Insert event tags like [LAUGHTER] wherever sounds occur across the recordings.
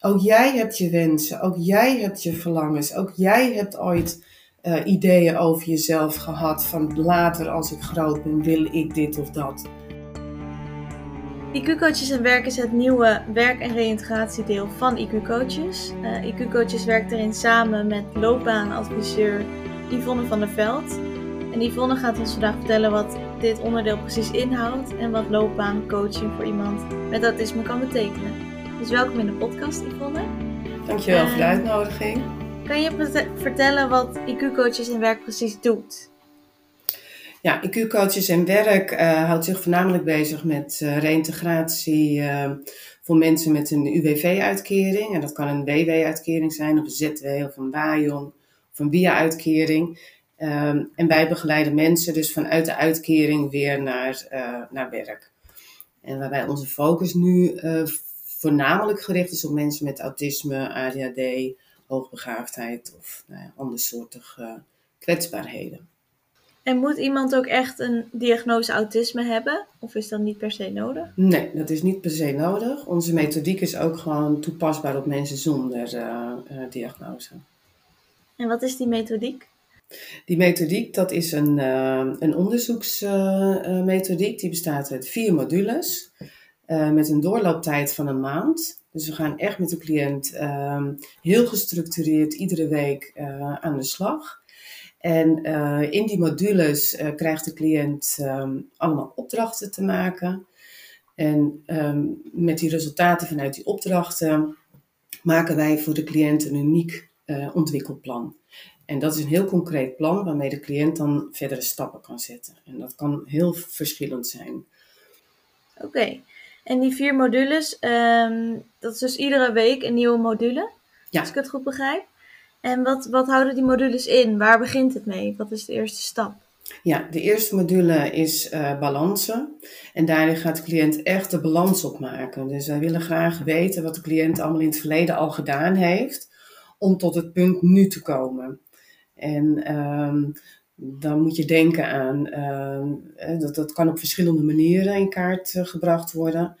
Ook jij hebt je wensen, ook jij hebt je verlangens, ook jij hebt ooit uh, ideeën over jezelf gehad van later als ik groot ben wil ik dit of dat. IQ Coaches en Werk is het nieuwe werk- en reïntegratiedeel van IQ Coaches. Uh, IQ Coaches werkt erin samen met loopbaanadviseur Yvonne van der Veld. En Yvonne gaat ons vandaag vertellen wat dit onderdeel precies inhoudt en wat loopbaancoaching voor iemand met autisme kan betekenen. Dus welkom in de podcast Yvonne. Dankjewel uh, voor de uitnodiging. Kan je vertellen wat IQ-coaches en werk precies doet? Ja, IQ-coaches en werk uh, houdt zich voornamelijk bezig met uh, reïntegratie uh, voor mensen met een UWV-uitkering. En dat kan een WW-uitkering zijn, of een ZW, of een WAJON, of een WIA-uitkering. Um, en wij begeleiden mensen dus vanuit de uitkering weer naar, naar werk. En waarbij onze focus nu voornamelijk gericht is op mensen met autisme, ADHD, hoogbegaafdheid of nou ja, andersoortige kwetsbaarheden. En moet iemand ook echt een diagnose autisme hebben? Of is dat niet per se nodig? Nee, dat is niet per se nodig. Onze methodiek is ook gewoon toepasbaar op mensen zonder uh, uh, diagnose. En wat is die methodiek? Die methodiek, dat is een, uh, een onderzoeksmethodiek. die bestaat uit vier modules. Met een doorlooptijd van een maand. Dus we gaan echt met de cliënt ehm, heel gestructureerd iedere week aan de slag. En uh, in die modules krijgt de cliënt um, allemaal opdrachten te maken. En um, met die resultaten vanuit die opdrachten maken wij voor de cliënt een uniek ontwikkelplan. En dat is een heel concreet plan waarmee de cliënt dan verdere stappen kan zetten. En dat kan heel verschillend zijn. Oké. En die vier modules, um, dat is dus iedere week een nieuwe module, ja. als ik het goed begrijp. En wat, wat houden die modules in? Waar begint het mee? Wat is de eerste stap? Ja, de eerste module is uh, balansen. En daarin gaat de cliënt echt de balans opmaken. Dus wij willen graag weten wat de cliënt allemaal in het verleden al gedaan heeft. Om tot het punt nu te komen. En um, dan moet je denken aan, uh, dat, dat kan op verschillende manieren in kaart uh, gebracht worden.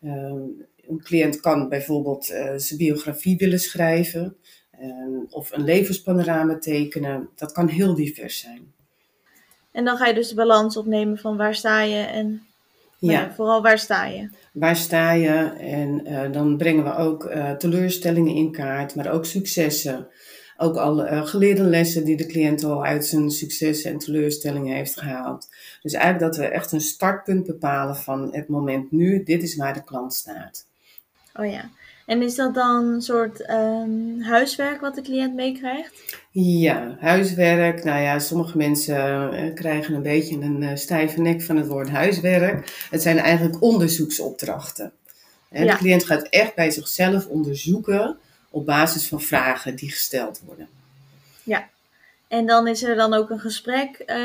een cliënt kan bijvoorbeeld zijn biografie willen schrijven. Um, of een levenspanorama tekenen. Dat kan heel divers zijn. En dan ga je dus de balans opnemen van waar sta je en ja. ja vooral waar sta je. Waar sta je en uh, dan brengen we ook uh, teleurstellingen in kaart, maar ook successen. Ook al uh, geleerde lessen die de cliënt al uit zijn successen en teleurstellingen heeft gehaald. Dus eigenlijk dat we echt een startpunt bepalen van het moment nu, dit is waar de klant staat. Oh ja, en is dat dan een soort um, huiswerk wat de cliënt meekrijgt? Ja, huiswerk. Nou ja, sommige mensen uh, krijgen een beetje een uh, stijve nek van het woord huiswerk. Het zijn eigenlijk onderzoeksopdrachten. Ja. De cliënt gaat echt bij zichzelf onderzoeken op basis van vragen die gesteld worden. Ja, en dan is er dan ook een gesprek uh,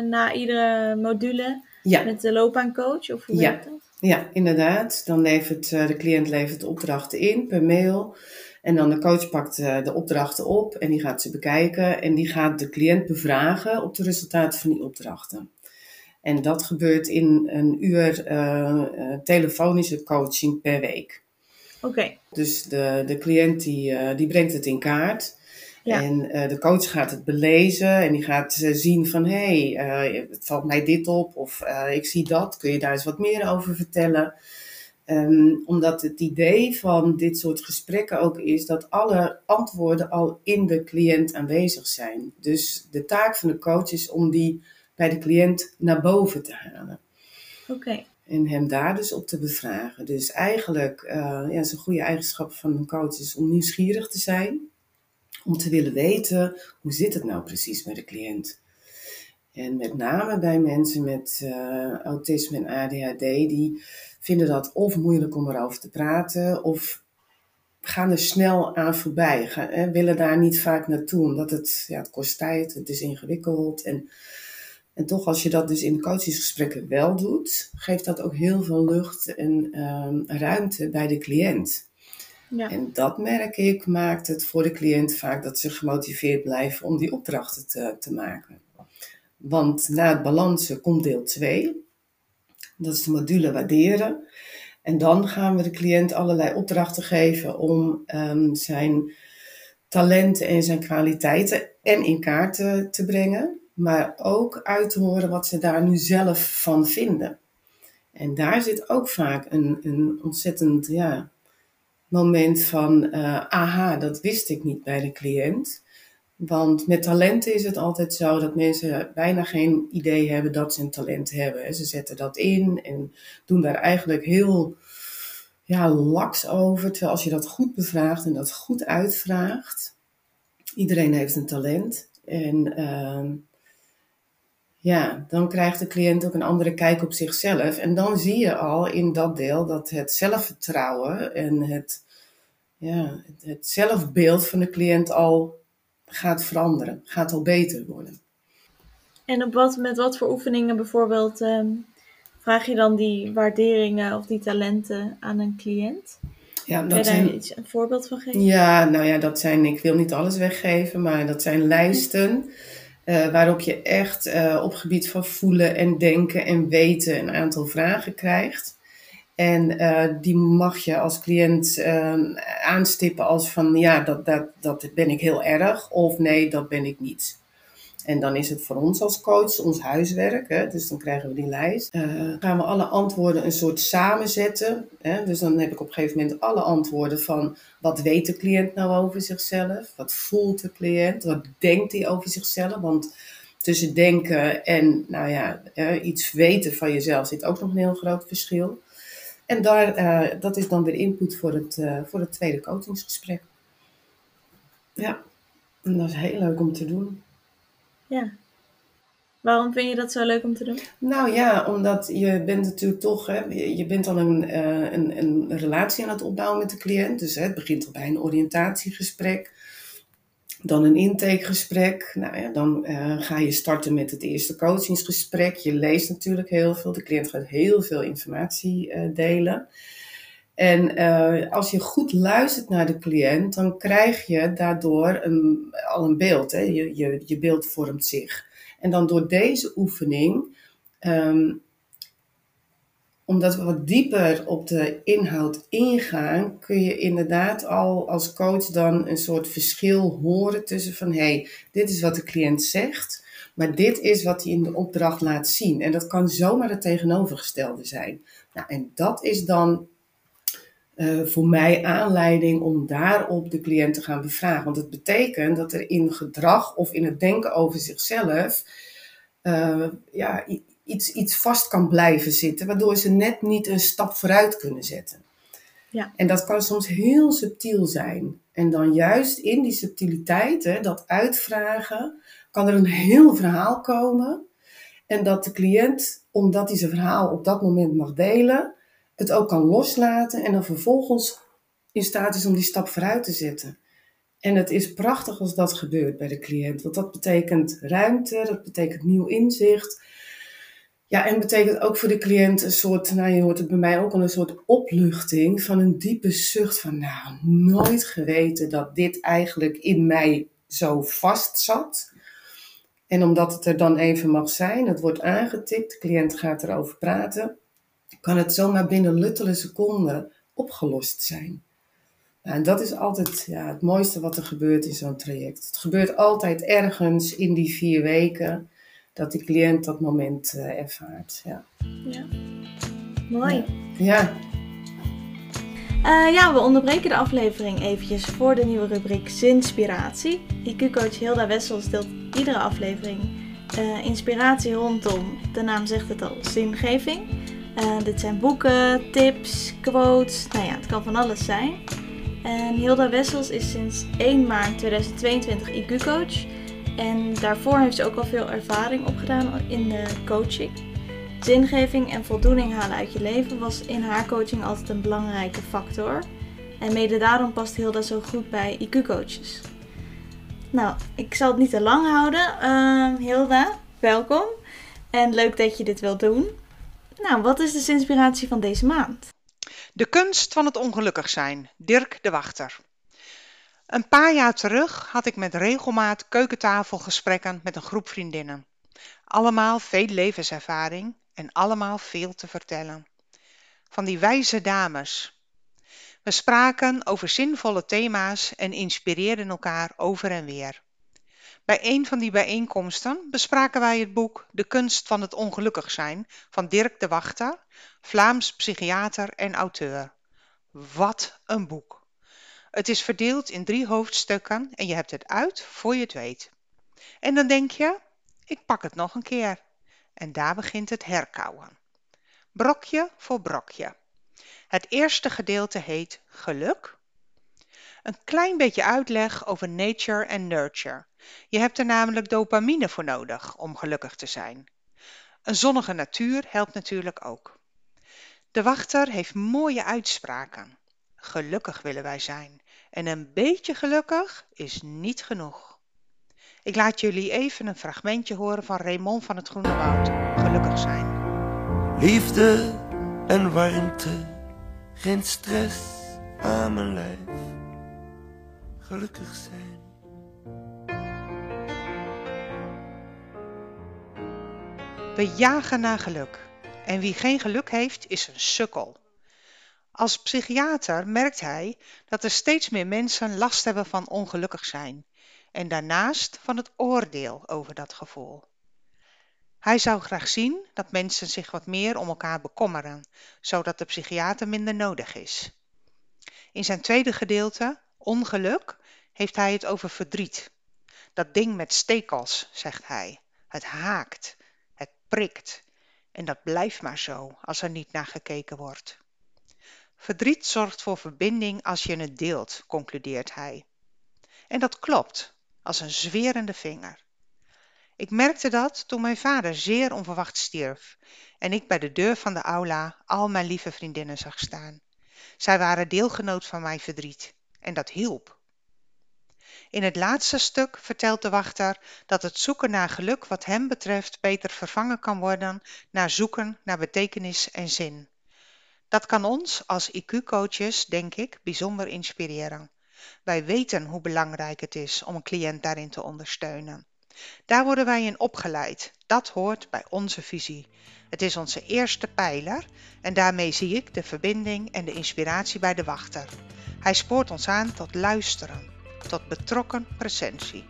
na iedere module ja. met de loopbaancoach? Of hoe ja. werkt dat? Ja, inderdaad. Dan levert uh, de cliënt levert de opdrachten in per mail. En dan de coach pakt uh, de opdrachten op en die gaat ze bekijken. En die gaat de cliënt bevragen op de resultaten van die opdrachten. En dat gebeurt in een uur telefonische coaching per week. Oké. Okay. Dus de, de cliënt die, die brengt het in kaart. Ja. En uh, de coach gaat het belezen en die gaat uh, zien van hé, hey, het valt mij dit op of ik zie dat. Kun je daar eens wat meer over vertellen? Um, omdat het idee van dit soort gesprekken ook is dat alle antwoorden al in de cliënt aanwezig zijn. Dus de taak van de coach is om die bij de cliënt naar boven te halen. Oké. Okay. En hem daar dus op te bevragen. Dus eigenlijk, ja, is een goede eigenschap van een coach is om nieuwsgierig te zijn om te willen weten hoe zit het nou precies met de cliënt. En met name bij mensen met uh, autisme en ADHD, die vinden dat of moeilijk om erover te praten, of gaan er snel aan voorbij, gaan, hè, willen daar niet vaak naartoe, omdat het, ja, het kost tijd, het is ingewikkeld. En, en toch, als je dat dus in de coachingsgesprekken wel doet, geeft dat ook heel veel lucht en um, ruimte bij de cliënt. Ja. En dat merk ik maakt het voor de cliënt vaak dat ze gemotiveerd blijven om die opdrachten te, te maken. Want na het balansen komt deel 2. Dat is de module waarderen. En dan gaan we de cliënt allerlei opdrachten geven om ehm, zijn talenten en zijn kwaliteiten en in kaart te, te brengen, maar ook uit te horen wat ze daar nu zelf van vinden. En daar zit ook vaak een, een ontzettend ja, moment van, uh, aha, dat wist ik niet bij de cliënt. Want met talenten is het altijd zo dat mensen bijna geen idee hebben dat ze een talent hebben. Ze zetten dat in en doen daar eigenlijk heel ja, laks over. Terwijl als je dat goed bevraagt en dat goed uitvraagt, iedereen heeft een talent. En uh, ja, dan krijgt de cliënt ook een andere kijk op zichzelf. En dan zie je al in dat deel dat het zelfvertrouwen en het, ja, het zelfbeeld van de cliënt al gaat veranderen, gaat al beter worden. En op wat, met wat voor oefeningen bijvoorbeeld um, vraag je dan die waarderingen of die talenten aan een cliënt? Ja, dat Kun je daar iets, een voorbeeld van geven? Ja, nou ja, dat zijn, ik wil niet alles weggeven, maar dat zijn lijsten uh, waarop je echt uh, op gebied van voelen en denken en weten een aantal vragen krijgt. En uh, die mag je als cliënt uh, aanstippen als van ja, dat, dat, dat ben ik heel erg of nee, dat ben ik niet. En dan is het voor ons als coach ons huiswerk. Hè? Dus dan krijgen we die lijst. Uh, gaan we alle antwoorden een soort samenzetten. Hè? Dus dan heb ik op een gegeven moment alle antwoorden van wat weet de cliënt nou over zichzelf? Wat voelt de cliënt? Wat denkt hij over zichzelf? Want tussen denken en nou ja, iets weten van jezelf zit ook nog een heel groot verschil. En daar, uh, dat is dan weer input voor het, uh, voor het tweede coachingsgesprek. Ja, en dat is heel leuk om te doen. Ja. Waarom vind je dat zo leuk om te doen? Nou ja, omdat je bent natuurlijk toch, hè, je bent al een, uh, een, een relatie aan het opbouwen met de cliënt. Dus hè, het begint al bij een oriëntatiegesprek. Dan een intakegesprek. Nou ja, dan uh, ga je starten met het eerste coachingsgesprek. Je leest natuurlijk heel veel. De cliënt gaat heel veel informatie uh, delen. En uh, als je goed luistert naar de cliënt, dan krijg je daardoor een, al een beeld. Hè? Je, je, je beeld vormt zich. En dan door deze oefening um, omdat we wat dieper op de inhoud ingaan, kun je inderdaad al als coach dan een soort verschil horen tussen van hé, hey, dit is wat de cliënt zegt, maar dit is wat hij in de opdracht laat zien. En dat kan zomaar het tegenovergestelde zijn. Nou, en dat is dan uh, voor mij aanleiding om daarop de cliënt te gaan bevragen. Want het betekent dat er in gedrag of in het denken over zichzelf uh, ja, iets, iets vast kan blijven zitten, waardoor ze net niet een stap vooruit kunnen zetten. Ja. En dat kan soms heel subtiel zijn. En dan juist in die subtiliteiten, dat uitvragen, kan er een heel verhaal komen. En dat de cliënt, omdat hij zijn verhaal op dat moment mag delen, het ook kan loslaten en dan vervolgens in staat is om die stap vooruit te zetten. En het is prachtig als dat gebeurt bij de cliënt, want dat betekent ruimte, dat betekent nieuw inzicht. Ja, en betekent ook voor de cliënt een soort, nou je hoort het bij mij ook al, een soort opluchting van een diepe zucht van, nou, nooit geweten dat dit eigenlijk in mij zo vast zat. En omdat het er dan even mag zijn, het wordt aangetikt, de cliënt gaat erover praten, kan het zomaar binnen luttele seconden opgelost zijn. Nou, en dat is altijd ja, het mooiste wat er gebeurt in zo'n traject. Het gebeurt altijd ergens in die vier weken dat die cliënt dat moment uh, ervaart. Ja. ja. Mooi. Ja. Uh, ja, we onderbreken de aflevering eventjes voor de nieuwe rubriek Zinspiratie. IQ-coach Hilda Wessels deelt iedere aflevering uh, inspiratie rondom, de naam zegt het al, zingeving. Dit zijn boeken, tips, quotes, nou ja, het kan van alles zijn. En Hilda Wessels is sinds 1 maart 2022 IQ-coach en daarvoor heeft ze ook al veel ervaring opgedaan in de coaching. Zingeving en voldoening halen uit je leven was in haar coaching altijd een belangrijke factor. En mede daarom past Hilda zo goed bij IQ-coaches. Nou, ik zal het niet te lang houden. Uh, Hilda, welkom. En leuk dat je dit wilt doen. Nou, wat is de inspiratie van deze maand? De kunst van het ongelukkig zijn. Dirk de Wachter. Een paar jaar terug had ik met regelmaat keukentafelgesprekken met een groep vriendinnen. Allemaal veel levenservaring en allemaal veel te vertellen. van die wijze dames. We spraken over zinvolle thema's en inspireerden elkaar over en weer. Bij een van die bijeenkomsten bespraken wij het boek De kunst van het ongelukkig zijn van Dirk de Wachter, Vlaams psychiater en auteur. Wat een boek! Het is verdeeld in drie hoofdstukken en je hebt het uit voor je het weet. En dan denk je, ik pak het nog een keer. En daar begint het herkauwen. Brokje voor brokje. Het eerste gedeelte heet geluk. Een klein beetje uitleg over nature en nurture. Je hebt er namelijk dopamine voor nodig om gelukkig te zijn. Een zonnige natuur helpt natuurlijk ook. De wachter heeft mooie uitspraken. Gelukkig willen wij zijn. En een beetje gelukkig is niet genoeg. Ik laat jullie even een fragmentje horen van Raymond van het Groene Woud. Gelukkig zijn. Liefde en warmte, geen stress aan mijn lijf. Gelukkig zijn. We jagen naar geluk. En wie geen geluk heeft, is een sukkel. Als psychiater merkt hij dat er steeds meer mensen last hebben van ongelukkig zijn en daarnaast van het oordeel over dat gevoel. Hij zou graag zien dat mensen zich wat meer om elkaar bekommeren, zodat de psychiater minder nodig is. In zijn tweede gedeelte, ongeluk, heeft hij het over verdriet. Dat ding met stekels, zegt hij. Het haakt, het prikt. En dat blijft maar zo als er niet naar gekeken wordt. Verdriet zorgt voor verbinding als je het deelt, concludeert hij. En dat klopt, als een zwerende vinger. Ik merkte dat toen mijn vader zeer onverwacht stierf en ik bij de deur van de aula al mijn lieve vriendinnen zag staan. Zij waren deelgenoot van mijn verdriet en dat hielp. In het laatste stuk vertelt de wachter dat het zoeken naar geluk wat hem betreft beter vervangen kan worden naar zoeken naar betekenis en zin. Dat kan ons als IQ-coaches, denk ik, bijzonder inspireren. Wij weten hoe belangrijk het is om een cliënt daarin te ondersteunen. Daar worden wij in opgeleid. Dat hoort bij onze visie. Het is onze eerste pijler en daarmee zie ik de verbinding en de inspiratie bij de wachter. Hij spoort ons aan tot luisteren, tot betrokken presentie.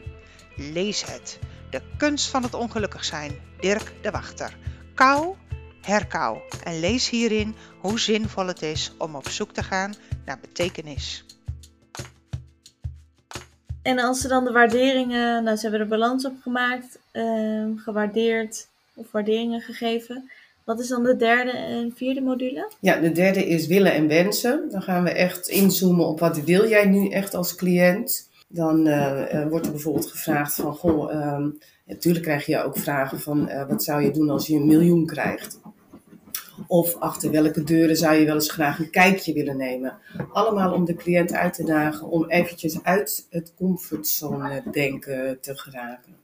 Lees het. De kunst van het ongelukkig zijn. Dirk de Wachter. Kou, herkou en lees hierin hoe zinvol het is om op zoek te gaan naar betekenis. En als ze dan de waarderingen, nou ze hebben er balans op gemaakt, ehm, gewaardeerd of waarderingen gegeven. Wat is dan de derde en vierde module? Ja, de derde is willen en wensen. Dan gaan we echt inzoomen op wat wil jij nu echt als cliënt. Dan uh, wordt er bijvoorbeeld gevraagd van, goh, uh, natuurlijk krijg je ook vragen van, uh, wat zou je doen als je een miljoen krijgt? Of achter welke deuren zou je wel eens graag een kijkje willen nemen? Allemaal om de cliënt uit te dagen om eventjes uit het comfortzone denken te geraken.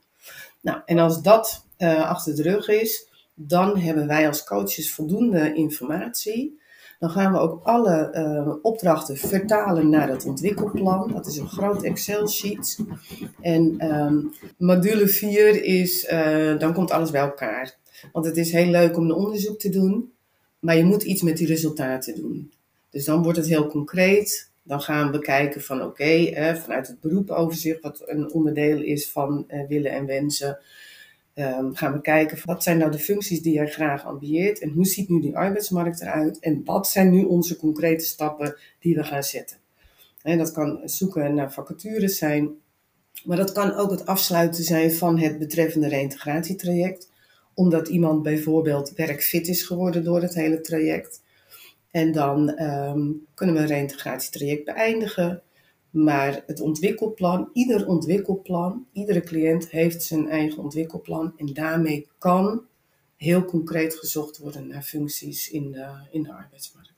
Nou, en als dat uh, achter de rug is, dan hebben wij als coaches voldoende informatie. Dan gaan we ook alle uh, opdrachten vertalen naar het ontwikkelplan. Dat is een groot Excel-sheet. En um, module 4 is, uh, dan komt alles bij elkaar. Want het is heel leuk om een onderzoek te doen. Maar je moet iets met die resultaten doen. Dus dan wordt het heel concreet. Dan gaan we kijken van oké, vanuit het beroepoverzicht, wat een onderdeel is van uh, willen en wensen. Um, gaan we kijken wat zijn nou de functies die jij graag ambieert en hoe ziet nu die arbeidsmarkt eruit en wat zijn nu onze concrete stappen die we gaan zetten. En dat kan zoeken naar vacatures zijn, maar dat kan ook het afsluiten zijn van het betreffende reïntegratietraject omdat iemand bijvoorbeeld werkfit is geworden door het hele traject. En dan um, kunnen we een reïntegratietraject beëindigen. Maar het ontwikkelplan, ieder ontwikkelplan, iedere cliënt heeft zijn eigen ontwikkelplan. En daarmee kan heel concreet gezocht worden naar functies in de, in de arbeidsmarkt.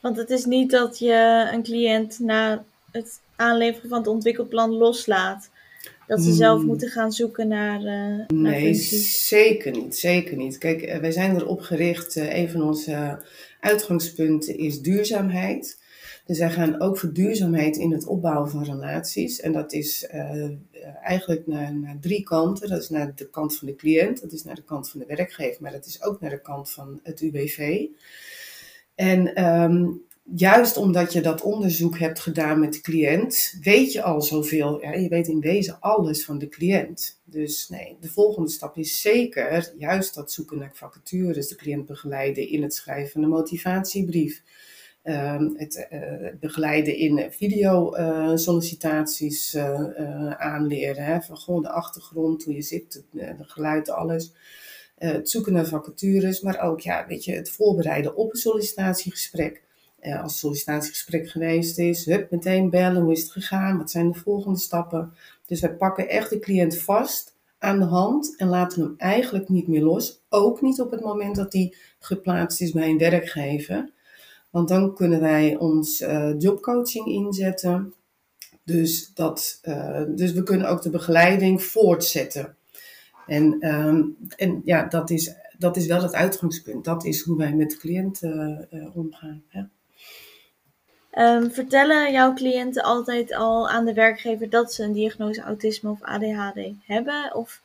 Want het is niet dat je een cliënt na het aanleveren van het ontwikkelplan loslaat. Dat ze zelf hmm. moeten gaan zoeken naar, uh, nee, zeker niet. Zeker niet. Kijk, uh, wij zijn erop gericht. Uh, een van onze uitgangspunten is duurzaamheid. Dus wij gaan ook voor duurzaamheid in het opbouwen van relaties. En dat is eigenlijk naar, naar, drie kanten. Dat is naar de kant van de cliënt, dat is naar de kant van de werkgever, maar dat is ook naar de kant van het UWV. En ehm, juist omdat je dat onderzoek hebt gedaan met de cliënt, weet je al zoveel. Ja, je weet in wezen alles van de cliënt. Dus nee, de volgende stap is zeker juist dat zoeken naar vacatures, de cliënt begeleiden in het schrijven van een motivatiebrief. Ehm, het uh, begeleiden in video-sollicitaties uh, uh, aanleren. Hè, van gewoon de achtergrond, hoe je zit, het geluid, alles. het zoeken naar vacatures, maar ook ja, weet je, het voorbereiden op een sollicitatiegesprek. Als het sollicitatiegesprek geweest is, hup, meteen bellen, hoe is het gegaan, wat zijn de volgende stappen. Dus wij pakken echt de cliënt vast aan de hand en laten hem eigenlijk niet meer los. Ook niet op het moment dat hij geplaatst is bij een werkgever. Want dan kunnen wij ons uh, jobcoaching inzetten. Dus, dat, uh, dus we kunnen ook de begeleiding voortzetten. En, um, en ja, dat is, dat is wel het uitgangspunt. Dat is hoe wij met de cliënten uh, omgaan. Ja. Um, vertellen jouw cliënten altijd al aan de werkgever dat ze een diagnose autisme of ADHD hebben? Of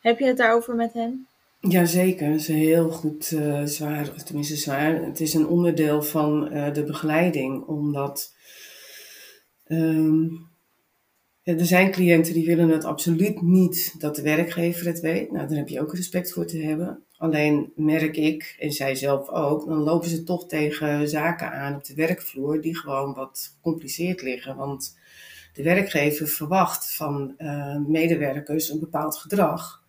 heb je het daarover met hen? Jazeker, dat is heel goed uh, zwaar, tenminste zwaar. Het is een onderdeel van uh, de begeleiding, omdat um, er zijn cliënten die willen het absoluut niet dat de werkgever het weet. Nou, daar heb je ook respect voor te hebben. Alleen merk ik, en zij zelf ook, dan lopen ze toch tegen zaken aan op de werkvloer die gewoon wat gecompliceerd liggen. Want de werkgever verwacht van uh, medewerkers een bepaald gedrag.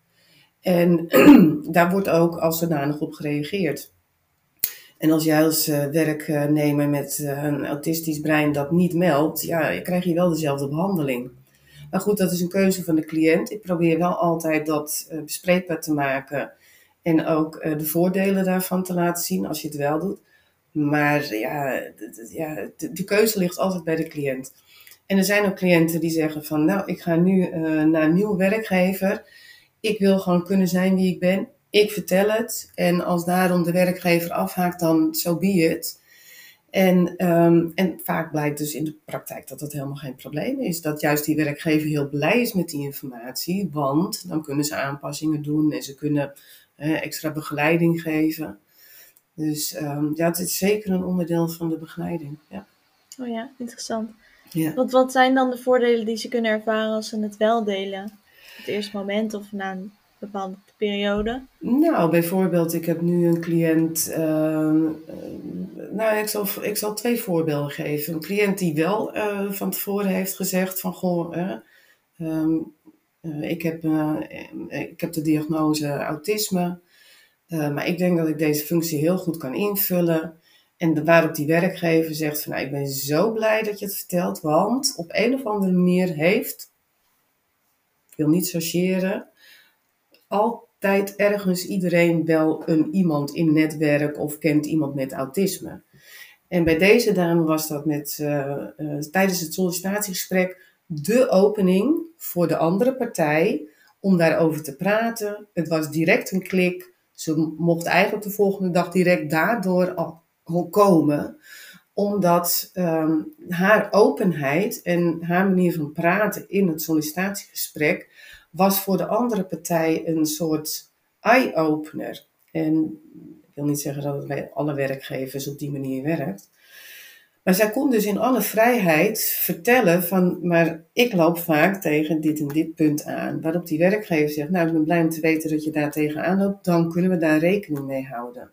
En [CLEARS THROAT] daar wordt ook als zodanig op gereageerd. En als jij als uh, werknemer met uh, een autistisch brein dat niet meldt, ja, krijg je wel dezelfde behandeling. Maar goed, dat is een keuze van de cliënt. Ik probeer wel altijd dat bespreekbaar te maken en ook de voordelen daarvan te laten zien als je het wel doet. Maar ja, ja de, keuze ligt altijd bij de cliënt. En er zijn ook cliënten die zeggen van, nou, ik ga nu naar een nieuwe werkgever. Ik wil gewoon kunnen zijn wie ik ben. Ik vertel het. En als daarom de werkgever afhaakt, dan zo so be it. En, um, en vaak blijkt dus in de praktijk dat dat helemaal geen probleem is. Dat juist die werkgever heel blij is met die informatie. Want dan kunnen ze aanpassingen doen en ze kunnen extra begeleiding geven. Dus um, ja, het is zeker een onderdeel van de begeleiding. Ja. Oh ja, interessant. Ja. Wat, wat zijn dan de voordelen die ze kunnen ervaren als ze het wel delen? het eerste moment of na een bepaalde periode? Nou, bijvoorbeeld, ik heb nu een cliënt. Uh, nou, ik zal, ik zal twee voorbeelden geven. Een cliënt die wel uh, van tevoren heeft gezegd: van goh, um, ik, heb, ik heb de diagnose autisme. maar ik denk dat ik deze functie heel goed kan invullen. En waarop die werkgever zegt van nou, ik ben zo blij dat je het vertelt, want op een of andere manier heeft ik wil niet chargeren, altijd ergens iedereen wel een iemand in netwerk of kent iemand met autisme. En bij deze dame was dat met, tijdens het sollicitatiegesprek de opening voor de andere partij om daarover te praten. Het was direct een klik. Ze mocht eigenlijk de volgende dag direct daardoor al komen omdat um, haar openheid en haar manier van praten in het sollicitatiegesprek was voor de andere partij een soort eye-opener. En ik wil niet zeggen dat het bij alle werkgevers op die manier werkt. Maar zij kon dus in alle vrijheid vertellen van, maar ik loop vaak tegen dit en dit punt aan. Waarop die werkgever zegt, nou ik ben blij om te weten dat je daar tegenaan loopt, dan kunnen we daar rekening mee houden.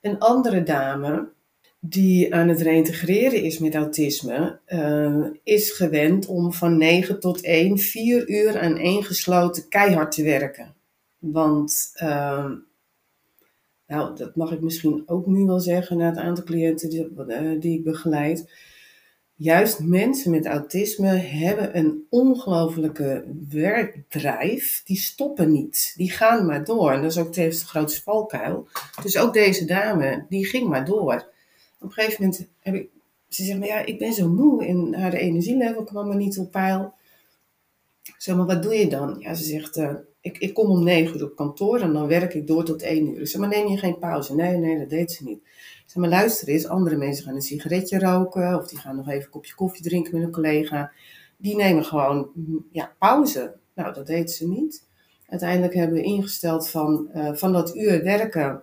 Een andere dame, die aan het reintegreren is met autisme, uh, is gewend om van 9 tot 1, 4 uur aan één gesloten keihard te werken. Want, uh, nou, dat mag ik misschien ook nu wel zeggen na het aantal cliënten die, uh, die ik begeleid. Juist mensen met autisme hebben een ongelofelijke werkdrijf. Die stoppen niet. Die gaan maar door. En dat is ook tevens de grootste valkuil. Dus ook deze dame, die ging maar door op een gegeven moment heb ik, ze zegt, maar ja, ik ben zo moe en haar energielevel kwam maar niet op peil. Zeg, maar wat doe je dan? Ja, ze zegt, uh, ik, ik kom om negen uur op kantoor en dan werk ik door tot één uur. Ik zeg, maar neem je geen pauze? Nee, nee, dat deed ze niet. Ik zeg, maar luister eens, andere mensen gaan een sigaretje roken of die gaan nog even een kopje koffie drinken met een collega. Die nemen gewoon ja, pauze. Nou, dat deed ze niet. Uiteindelijk hebben we ingesteld van, uh, van dat uur werken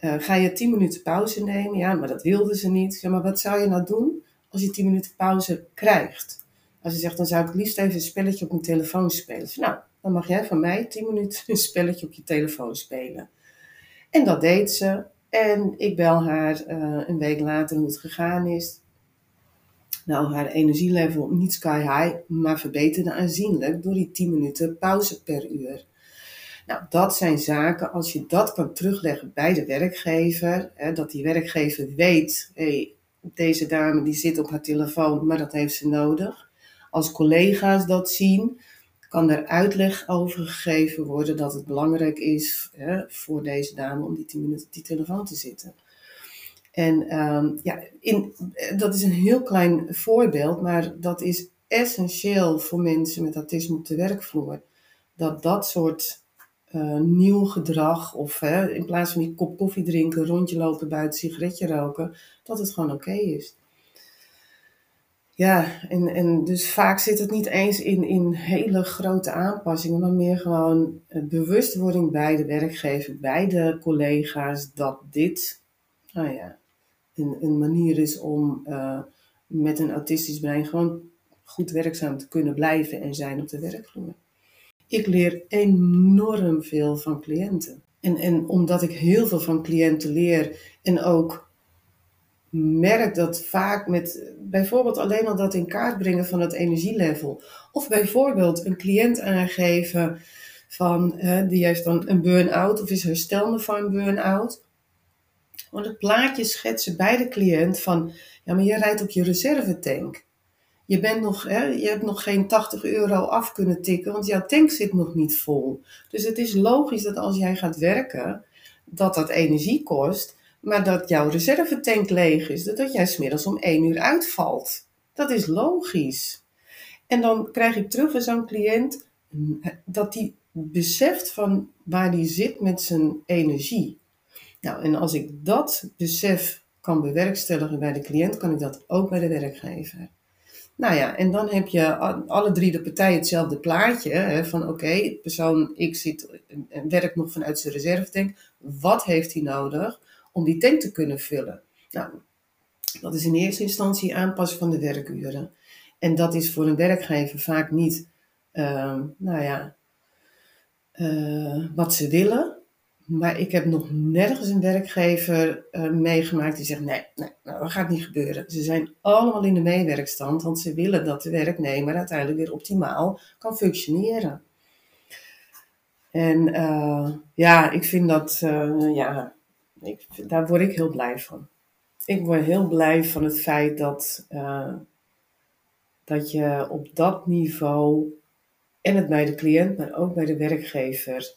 eh, ga je 10 minuten pauze nemen? Ja, maar dat wilden ze niet. Ja, maar wat zou je nou doen als je 10 minuten pauze krijgt? Als je zegt, dan zou ik het liefst even een spelletje op mijn telefoon spelen. Nou, dan mag jij van mij 10 minuten een spelletje op je telefoon spelen. En dat deed ze. En ik bel haar uh, een week later hoe het gegaan is. Nou, haar energielevel niet sky high, maar verbeterde aanzienlijk door die 10 minuten pauze per uur. Nou, dat zijn zaken, als je dat kan terugleggen bij de werkgever, hè, dat die werkgever weet, hey, deze dame die zit op haar telefoon, maar dat heeft ze nodig. Als collega's dat zien, kan er uitleg over gegeven worden dat het belangrijk is hè, voor deze dame om die 10 minuten op die telefoon te zitten. En um, ja, in, dat is een heel klein voorbeeld, maar dat is essentieel voor mensen met autisme op de werkvloer. Dat dat soort uh, nieuw gedrag, of hè, in plaats van die kop koffie drinken, rondje lopen buiten, sigaretje roken, dat het gewoon oké is. Ja, en, en dus vaak zit het niet eens in, in hele grote aanpassingen, maar meer gewoon bewustwording bij de werkgever, bij de collega's, dat dit, nou ja, een, een manier is om uh, met een autistisch brein gewoon goed werkzaam te kunnen blijven en zijn op de werkvloer. Ik leer enorm veel van cliënten. En, en omdat ik heel veel van cliënten leer en ook merk dat vaak met bijvoorbeeld alleen al dat in kaart brengen van het energielevel. Of bijvoorbeeld een cliënt aangeven van hè, die heeft dan een burn-out of is herstelende van een burn-out. Want het plaatje schetsen bij de cliënt van ja, maar je rijdt op je reservetank. Je, bent nog, hè, je hebt nog geen 80 euro af kunnen tikken, want jouw tank zit nog niet vol. Dus het is logisch dat als jij gaat werken, dat dat energie kost. Maar dat jouw reservetank leeg is, dat jij smiddags om één uur uitvalt. Dat is logisch. En dan krijg ik terug van zo'n cliënt dat die beseft van waar die zit met zijn energie. Nou, en als ik dat besef kan bewerkstelligen bij de cliënt, kan ik dat ook bij de werkgever. Nou ja, en dan heb je alle drie de partijen hetzelfde plaatje. Hè, van oké, persoon X zit, werkt nog vanuit zijn reservetank. Wat heeft hij nodig? Om die tank te kunnen vullen. Nou, dat is in eerste instantie aanpassen van de werkuren. En dat is voor een werkgever vaak niet, uh, nou ja, uh, wat ze willen. Maar ik heb nog nergens een werkgever uh, meegemaakt die zegt: nee, nee, nou, dat gaat niet gebeuren. Ze zijn allemaal in de meewerkstand, want ze willen dat de werknemer uiteindelijk weer optimaal kan functioneren. En ja, ik vind dat, ja, ik, daar word ik heel blij van. Ik word heel blij van het feit dat, uh, dat je op dat niveau en het bij de cliënt, maar ook bij de werkgever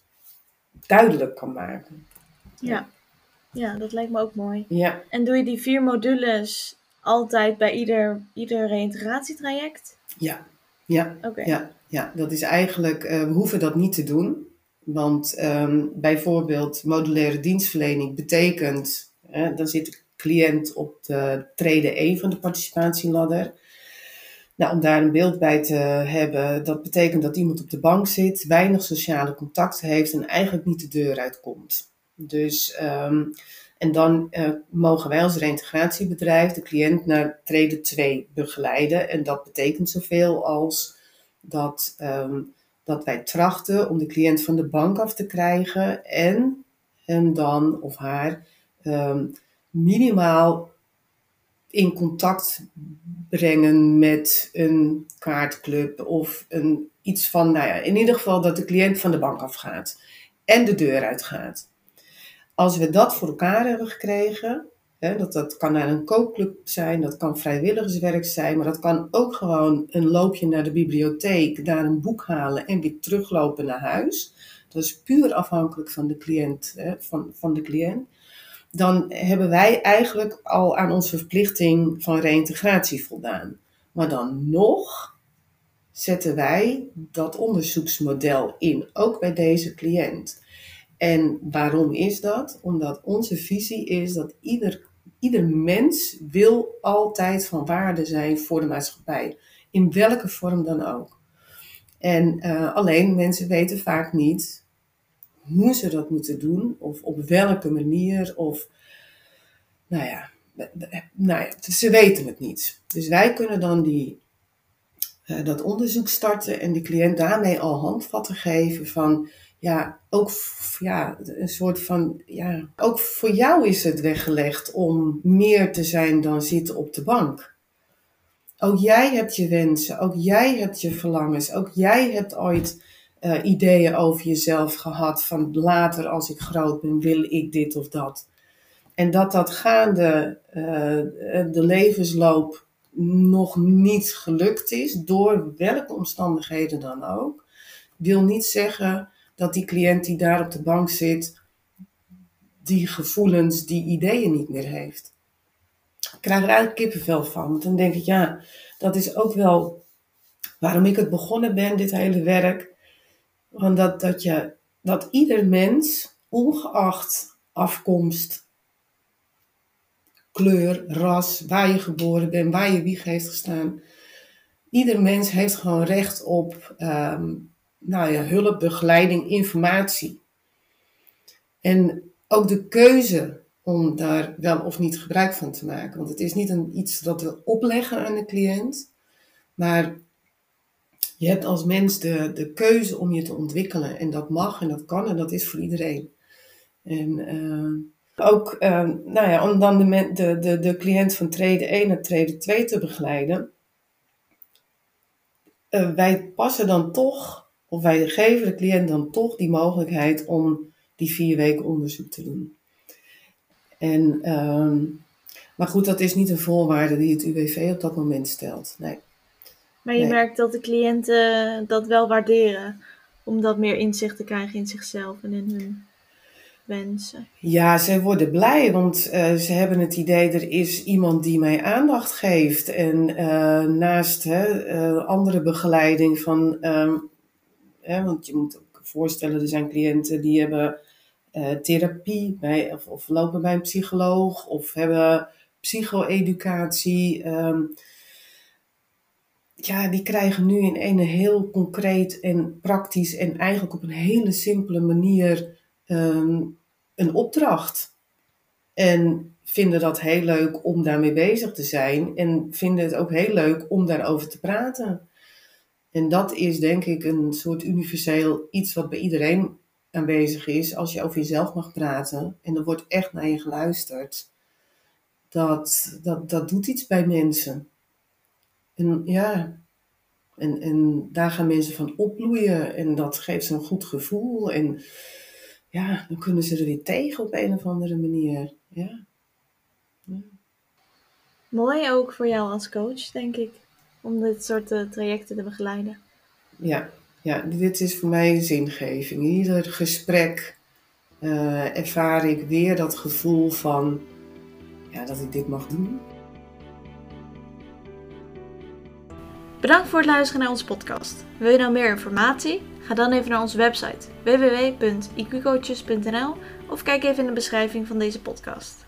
duidelijk kan maken. Ja, ja dat lijkt me ook mooi. Ja. En doe je die vier modules altijd bij ieder, ieder reïntegratietraject? Ja, ja, okay. ja, ja. dat is eigenlijk, uh, we hoeven dat niet te doen. Want um, bijvoorbeeld modulaire dienstverlening betekent, dan zit de cliënt op de trede 1 van de participatieladder. Nou, om daar een beeld bij te hebben, dat betekent dat iemand op de bank zit, weinig sociale contacten heeft en eigenlijk niet de deur uitkomt. Dus, um, en dan uh, mogen wij als reintegratiebedrijf de cliënt naar trede 2 begeleiden. En dat betekent zoveel als dat um, dat wij trachten om de cliënt van de bank af te krijgen en hem dan of haar um, minimaal in contact brengen met een kaartclub of een, iets van, nou ja, in ieder geval dat de cliënt van de bank afgaat en de deur uitgaat. Als we dat voor elkaar hebben gekregen, dat, dat kan naar een kookclub zijn, dat kan vrijwilligerswerk zijn, maar dat kan ook gewoon een loopje naar de bibliotheek, daar een boek halen en weer teruglopen naar huis. Dat is puur afhankelijk van de cliënt. Van, van de cliënt. Dan hebben wij eigenlijk al aan onze verplichting van reïntegratie voldaan. Maar dan nog zetten wij dat onderzoeksmodel in, ook bij deze cliënt. En waarom is dat? Omdat onze visie is dat ieder ieder mens wil altijd van waarde zijn voor de maatschappij. In welke vorm dan ook. En uh, alleen mensen weten vaak niet hoe ze dat moeten doen, of op welke manier, of nou ja, nou ja ze weten het niet. Dus wij kunnen dan die, uh, dat onderzoek starten en de cliënt daarmee al handvatten geven van, ja, ook ja, een soort van, ja, ook voor jou is het weggelegd om meer te zijn dan zitten op de bank. Ook jij hebt je wensen, ook jij hebt je verlangens, ook jij hebt ooit uh, ideeën over jezelf gehad van later als ik groot ben wil ik dit of dat. En dat dat gaande uh, de levensloop nog niet gelukt is, door welke omstandigheden dan ook, wil niet zeggen dat die cliënt die daar op de bank zit, die gevoelens, die ideeën niet meer heeft. Ik krijg er eigenlijk kippenvel van. Want dan denk ik, ja, dat is ook wel waarom ik het begonnen ben, dit hele werk. Want dat, dat, je, dat ieder mens, ongeacht afkomst, kleur, ras, waar je geboren bent, waar je wieg heeft gestaan. Ieder mens heeft gewoon recht op um, nou ja, hulp, begeleiding, informatie. En ook de keuze om daar wel of niet gebruik van te maken. Want het is niet een, iets dat we opleggen aan de cliënt, maar je hebt als mens de, de keuze om je te ontwikkelen. En dat mag en dat kan en dat is voor iedereen. En uh, ook, uh, nou ja, om dan de, de, de, de cliënt van trede 1 naar trede 2 te begeleiden. Uh, wij passen dan toch, of wij geven de cliënt dan toch die mogelijkheid om die vier weken onderzoek te doen. En, uh, maar goed, dat is niet een voorwaarde die het UWV op dat moment stelt. Nee. Maar je merkt dat de cliënten dat wel waarderen. Om dat meer inzicht te krijgen in zichzelf en in hun wensen. Ja, ze worden blij, want uh, ze hebben het idee, er is iemand die mij aandacht geeft. En uh, naast hè, uh, andere begeleiding van, want je moet ook voorstellen, er zijn cliënten die hebben therapie bij, of, of, lopen bij een psycholoog of hebben psycho-educatie. Um, ja, die krijgen nu in een heel concreet en praktisch en eigenlijk op een hele simpele manier um, een opdracht. En vinden dat heel leuk om daarmee bezig te zijn en vinden het ook heel leuk om daarover te praten. En dat is denk ik een soort universeel iets wat bij iedereen aanwezig is. Als je over jezelf mag praten en er wordt echt naar je geluisterd, dat, dat, dat doet iets bij mensen. En ja, en, en daar gaan mensen van opbloeien en dat geeft ze een goed gevoel. En ja, dan kunnen ze er weer tegen op een of andere manier. Ja. ja. Mooi ook voor jou als coach, denk ik, om dit soort uh, trajecten te begeleiden. Ja, ja, dit is voor mij zingeving. In ieder gesprek uh, ervaar ik weer dat gevoel van ja, dat ik dit mag doen. Bedankt voor het luisteren naar onze podcast. Wil je nou meer informatie? Ga dan even naar onze website www.iqcoaches.nl of kijk even in de beschrijving van deze podcast.